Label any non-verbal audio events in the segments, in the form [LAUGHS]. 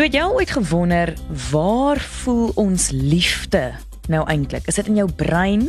So het jy ooit gewonder waar voel ons liefde nou eintlik? Is dit in jou brein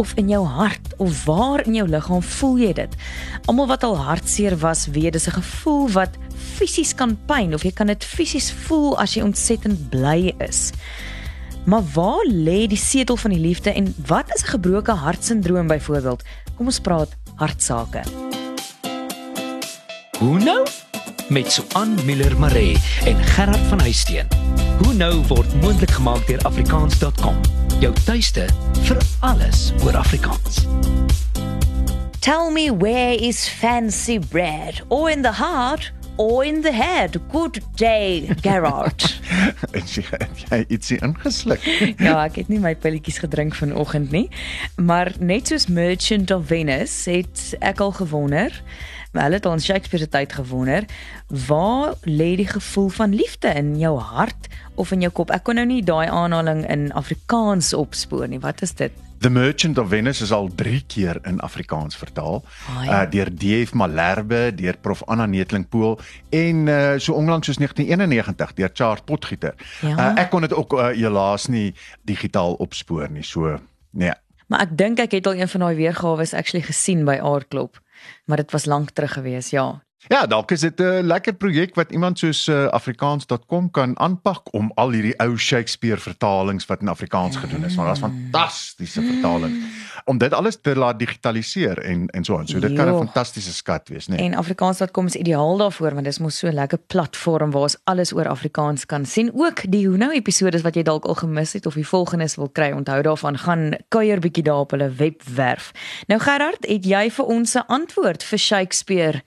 of in jou hart of waar in jou liggaam voel jy dit? Almal wat al hartseer was, weet dis 'n gevoel wat fisies kan pyn of jy kan dit fisies voel as jy ontsettend bly is. Maar waar lê die setel van die liefde en wat is 'n gebroke hartsindroom byvoorbeeld? Kom ons praat hartsake. Hoe nou? Met Suan Miller Maree en Gerard van Huisteen. Hoe nou word moontlik gemaak deur afrikaans.com. Jou tuiste vir alles oor Afrikaans. Tell me where is fancy bread? Or in the heart or in the head? Good day, Gerard. [LAUGHS] jy jy ietsie ingesluk. [LAUGHS] ja, ek het nie my pilletjies gedrink vanoggend nie, maar net soos Merchant of Venice het ek al gewonder hulle het al in Shakespeare se tyd gewonder, waar lê die gevoel van liefde in jou hart of in jou kop? Ek kon nou nie daai aanhaling in Afrikaans opspoor nie. Wat is dit? The Merchant of Venice is al 3 keer in Afrikaans vertaal. Ah, ja. uh deur DF Malherbe, deur Prof Anna Netlingpool en uh so onlangs soos 1991 deur Charles Potgieter. Ja. Uh ek kon dit ook uh, helaas nie digitaal opspoor nie. So nee. Maar ek dink ek het al een van daai weergawe actually gesien by Aardklop, maar dit was lank terug gewees, ja. Ja, dalk is dit 'n lekker projek wat iemand soos uh, afrikaans.com kan aanpak om al hierdie ou Shakespeare vertalings wat in Afrikaans gedoen is, want daar's fantastiese vertalings om dit alles te laat digitaliseer en en so aan. So dit kan 'n Jo. fantastiese skat wees, né? Nee. En Afrikaans.com is ideaal daarvoor want dit is mos so 'n lekker platform waar ons alles oor Afrikaans kan sien. Ook die hoe nou episodes wat jy dalk al gemis het of die volgendes wil kry, onthou daarvan gaan kuier bietjie daar op hulle webwerf. Nou Gerard, het jy vir ons 'n antwoord vir Shakespeare?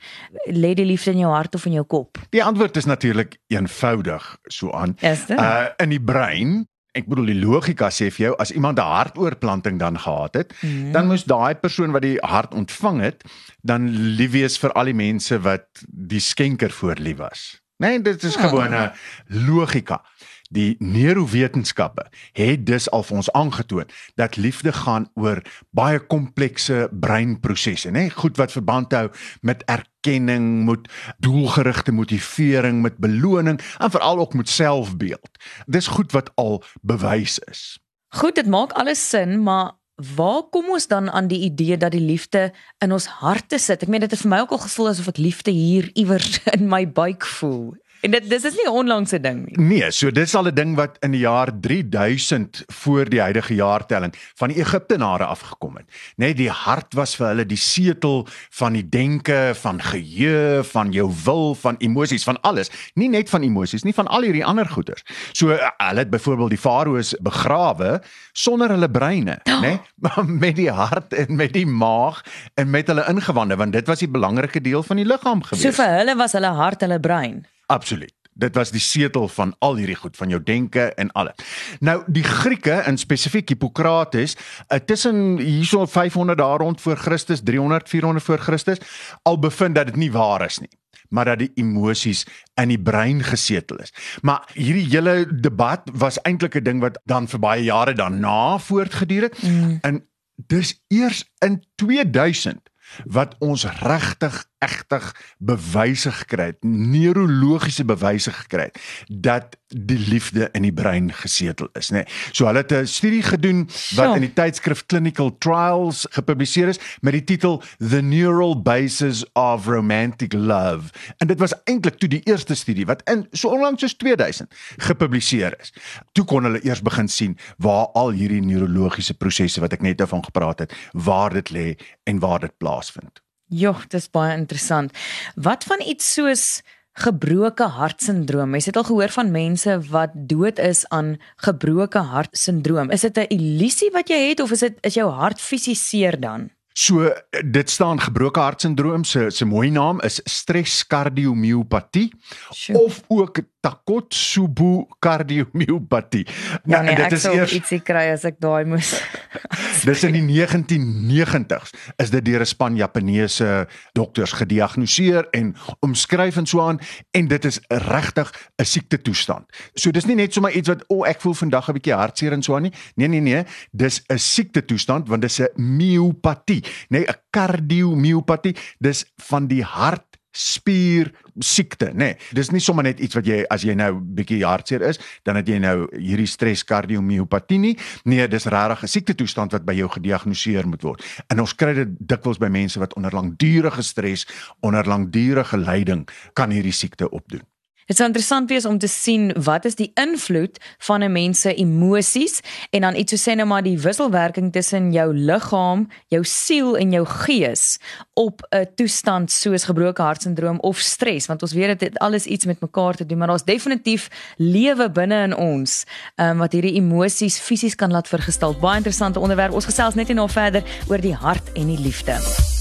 Lê die liefde in jou hart of in jou kop? Die antwoord is natuurlik eenvoudig so aan. Uh in die brein Ek bedoel die logika sê vir jou as iemand 'n hartoortplanting dan gehad het, mm. dan moes daai persoon wat die hart ontvang het, dan lief wees vir al die mense wat die skenker voor lief was. Nee, dit is Ah. gewone logika. Die neurowetenskappe het dus al vir ons aangetoon dat liefde gaan oor baie komplekse breinprosesse, nê? Goed wat verband hou met erkenning, met doelgerigte motivering, met beloning en veral ook met selfbeeld. Dis goed wat al bewys is. Goed, dit maak alles sin, maar waar kom ons dan aan die idee dat die liefde in ons harte sit? Ek meen dit het vir my ook al gevoel asof ek liefde hier iewers [LAUGHS] in my buik voel. En dit dis is nie 'n onlangse ding nie. Nee, so dis al 'n ding wat in die jaar 3000 voor die huidige jaartelling van die Egiptenare afgekom het. Net die hart was vir hulle die setel van die denke, van geheue, van jou wil, van emosies, van alles. Nie net van emosies nie, van al hierdie ander goeders. So uh, hulle het byvoorbeeld die farao's begrawe sonder hulle breine, oh. [GASPS] né? Maar [LAUGHS] met die hart en met die maag en met hulle ingewande, want dit was die belangrike deel van die liggaam gewees. So vir hulle was hulle hart hulle brein. Absoluut. Dit was die setel van al hierdie goed van jou denke en alles. Nou die Grieke in spesifiek Hippokrates, uh, tussen hierso 500 daar rond voor Christus, 300 400 voor Christus, al bevind dat dit nie waar is nie maar dat die emosies in die brein gesetel is. Maar hierdie hele debat was eintlik 'n ding wat dan vir baie jare daarna voortgeduur het. Mm. En dis eers in 2000 wat ons regtig egtig bewyse gekry het, neurologiese bewyse gekry het dat die liefde in die brein gesetel is, nê. Nee. So hulle het 'n studie gedoen wat in die tydskrif Clinical Trials gepubliseer is met die titel The Neural Basis of Romantic Love. En dit was eintlik toe die eerste studie wat in so onlangs soos 2000 gepubliseer is. Toe kon hulle eers begin sien waar al hierdie neurologiese prosesse wat ek net nou van gepraat het, waar dit lê en waar dit plaasvind. Joh, dis baie interessant. Wat van iets soos gebroke hartsindroom? Jy het al gehoor van mense wat dood is aan gebroke hartsindroom. Is dit 'n illusie wat jy het of is dit is jou hart fisies seer dan? So dit staan gebroke hartsindroom se se mooi naam is streskardiomiopatie Sjoe. of ook Takotsubo kardiomiopatie. Ja, nee, en ek sou eers... ietsie kry as ek daai moes. [LAUGHS] Dis in die 1990s is dit deur 'n span Japaneese dokters gediagnoseer en omskryf en so aan en dit is regtig 'n siekte toestand. So dis nie net sommer iets wat o, oh, ek voel vandag 'n bietjie hartseer en so aan nie. Nee nee nee, dis 'n siekte toestand want dis 'n miopatie, nee 'n kardiomiopatie. Dis van die hart spier siekte, nê. Nee, dis nie sommer net iets wat jy as jy nou bietjie hartseer is, dan het jy nou hierdie stres kardiomiopatie nie. Nee, dis regtig 'n siekte toestand wat by jou gediagnoseer moet word. En ons kry dit dikwels by mense wat onder langdurige stres, onder langdurige lyding kan hierdie siekte opdoen. Dit sou interessant wees om te sien wat is die invloed van 'n mens se emosies en dan iets so sê nou maar die wisselwerking tussen jou liggaam, jou siel en jou gees op 'n toestand soos gebroke hartsindroom of stres want ons weet dit het alles iets met mekaar te doen maar daar's definitief lewe binne in ons um, wat hierdie emosies fisies kan laat vergestel. Baie interessante onderwerp. Ons gesels net nie nou verder oor die hart en die liefde.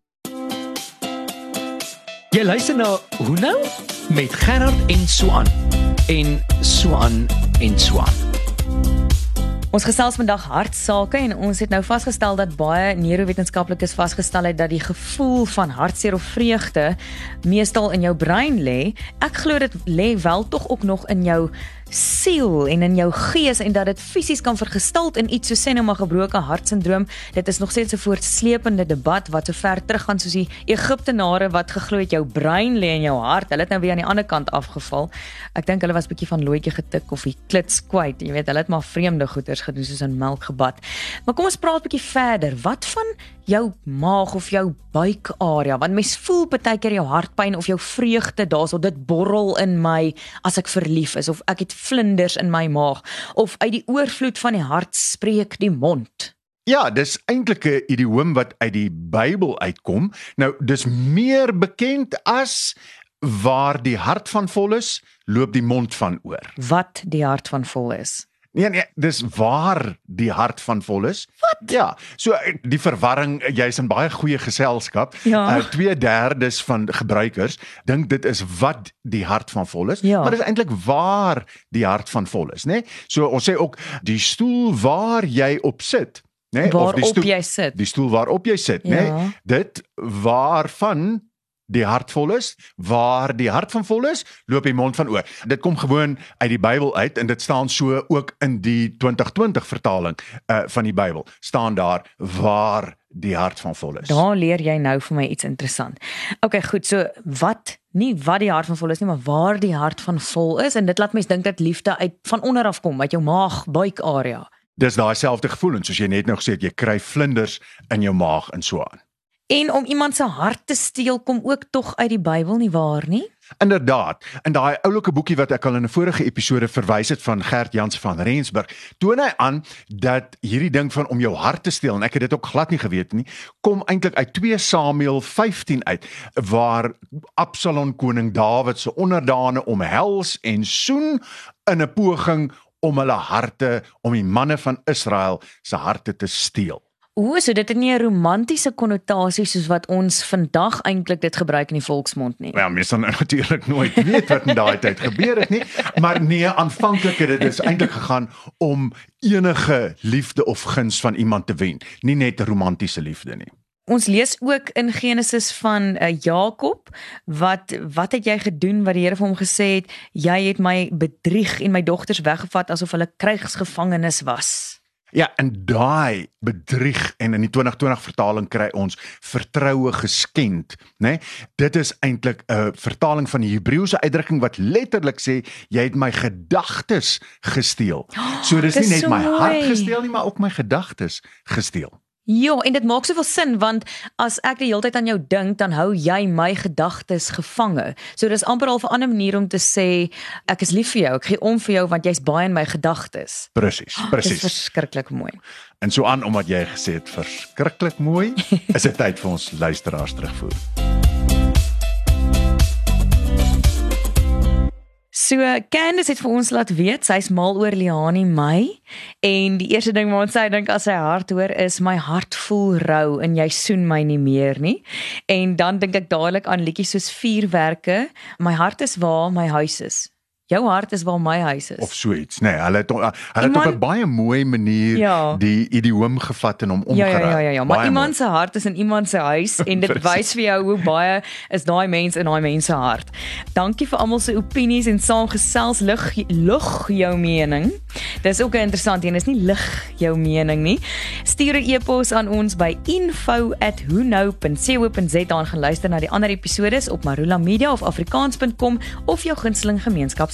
Jy luister na Hoe nou met Gerard en Swan en Swan en Swan. Ons gesels vandag hartsake en ons het nou vasgestel dat baie neurowetenskaplikes vasgestel het dat die gevoel van hartseer of vreugde meestal in jou brein lê. Ek glo dit lê wel tog ook nog in jou siel en in jou gees en dat dit fisies kan vergestalt in iets so sê nou maar gebroke hartsindroom. Dit is nog steeds 'n voortsleepende debat wat so ver teruggaan soos die Egiptenare wat geglo het jou brein lê in jou hart. Hulle het nou weer aan die ander kant afgeval. Ek dink hulle was bietjie van loetjie getik of die klits kwyt. Jy weet, hulle het maar vreemde goeters gedoen soos in melk gebad. Maar kom ons praat bietjie verder. Wat van jou maag of jou buikarea want mens voel baie keer jou hartpyn of jou vreugde daarso dit borrel in my as ek verlief is of ek het vlinders in my maag of uit die oorvloed van die hart spreek die mond Ja, dis eintlik 'n idioom wat uit die Bybel uitkom. Nou, dis meer bekend as waar die hart van vol is, loop die mond van oor. Wat die hart van vol is. Nee nee, dis waar die hart van vol is. Wat? Ja, so eh, die verwarring, eh, jy's in baie goeie geselskap. Ja. Uh, 2/3 van gebruikers dink dit is wat die hart van vol is, Ja. maar dit is eintlik waar die hart van vol is, né? Nee? So ons sê ook die stoel waar jy op sit, né? Nee? Waarop jy sit. Die stoel waarop jy sit, né? Ja. Nee? Dit waarvan die hart vol is, waar die hart van vol is, loop die mond van oor. Dit kom gewoon uit die Bybel uit en dit staan so ook in die 2020 vertaling uh van die Bybel. staan daar waar die hart van vol is. Daar leer jy nou vir my iets interessant. OK, goed. So wat nie wat die hart van vol is nie, maar waar die hart van vol is en dit laat mens dink dat liefde uit van onder af kom, uit jou maag, buikarea. Dis daai selfde gevoelens soos jy net nou gesê het, jy kry vlinders in jou maag en so aan. En om iemand se hart te steel kom ook tog uit die Bybel nie waar nie? Inderdaad, in daai oulike boekie wat ek al in 'n vorige episode verwys het van Gert Jans van Rensburg, toon hy aan dat hierdie ding van om jou hart te steel en ek het dit ook glad nie geweet nie, kom eintlik uit 2 Samuel 15 uit waar Absalom koning Dawid se onderdane omhels en soen in 'n poging om hulle harte om die manne van Israel se harte te steel. O, so dit het nie 'n romantiese konnotasie soos wat ons vandag eintlik dit gebruik in die volksmond nie. Ja, mens sal natuurlik nooit weet wat in daai tyd gebeur het nie, maar nee, aanvanklik het dit is eintlik gegaan om enige liefde of guns van iemand te wen, nie net romantiese liefde nie. Ons lees ook in Genesis van uh, Jakob wat wat het jy gedoen wat die Here vir hom gesê het jy het my bedrieg en my dogters weggevat asof hulle krygsgevangenes was. Ja, en daai bedrieg en in die 2020 vertaling kry ons vertroue geskend, né? Nee? Dit is eintlik 'n vertaling van die Hebreëse uitdrukking wat letterlik sê jy het my gedagtes gesteel. [GASPS] So dis dis nie net so my hart mooi. gesteel nie, maar ook my gedagtes gesteel. Ja, en dit maak soveel sin want as ek die hele tyd aan jou dink, dan hou jy my gedagtes gevange. So dis amper al 'n ander manier om te sê ek is lief vir jou, ek gee om vir jou want jy's baie in my gedagtes. Presies, Dis presies. verskriklik mooi. En so aan omdat jy gesê het verskriklik mooi, [LAUGHS] is dit tyd vir ons luisteraars terugvoer. So Candice het vir ons laat weet sy's mal oor Liani May en die eerste ding wat sy dink as sy hart hoor is my hart voel rou en jy soen my nie meer nie. En dan dink ek dadelik aan liedjies soos vuurwerke, my hart is waar my huis is. Jou hart is waar my huis is. of so iets, nê. Nee, hulle het hulle het op Iemand- 'n baie mooi manier Ja. die idioom gevat en hom Ja omgeruil. ja ja ja, ja. maar Baie iemand se hart is in iemand se huis en dit [LAUGHS] wys vir jou hoe baie is daai mens in daai mens se hart. Dankie vir almal se opinies en saamgesels lig lig jou mening. Dis ook 'n interessant een, is nie lig jou mening nie. Stuur 'n e-pos aan ons by info@whonow.co.za en gaan luister na die ander episodes op Marula Media of afrikaans.com of jou gunsteling